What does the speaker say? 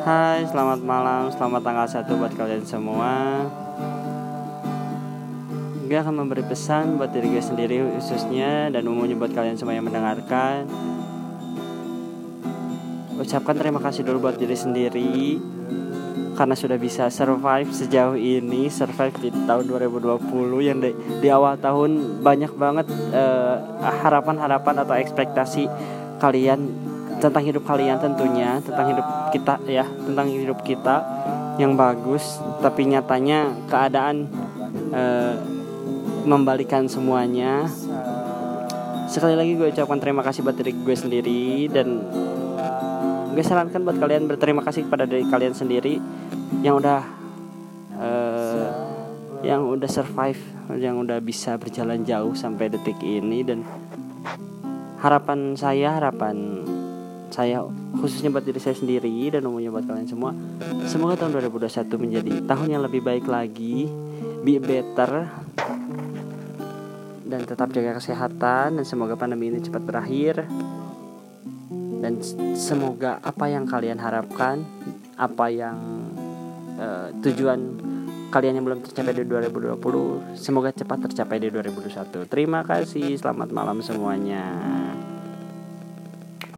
Hai, selamat malam, selamat tanggal 1 buat kalian semua. Gue akan memberi pesan buat diri gue sendiri khususnya Dan umumnya buat kalian semua yang mendengarkan. Ucapkan terima kasih dulu buat diri sendiri Karena sudah bisa survive sejauh ini Survive di tahun 2020 Yang di, di awal tahun banyak banget harapan-harapan uh, harapan -harapan atau ekspektasi kalian tentang hidup kalian tentunya tentang hidup kita ya tentang hidup kita yang bagus tapi nyatanya keadaan e, membalikan semuanya. Sekali lagi gue ucapkan terima kasih buat diri gue sendiri dan gue sarankan buat kalian berterima kasih kepada diri kalian sendiri yang udah e, yang udah survive yang udah bisa berjalan jauh sampai detik ini dan harapan saya harapan saya khususnya buat diri saya sendiri dan umumnya buat kalian semua semoga tahun 2021 menjadi tahun yang lebih baik lagi be better dan tetap jaga kesehatan dan semoga pandemi ini cepat berakhir. Dan semoga apa yang kalian harapkan apa yang uh, tujuan kalian yang belum tercapai di 2020 semoga cepat tercapai di 2021 terima kasih selamat malam semuanya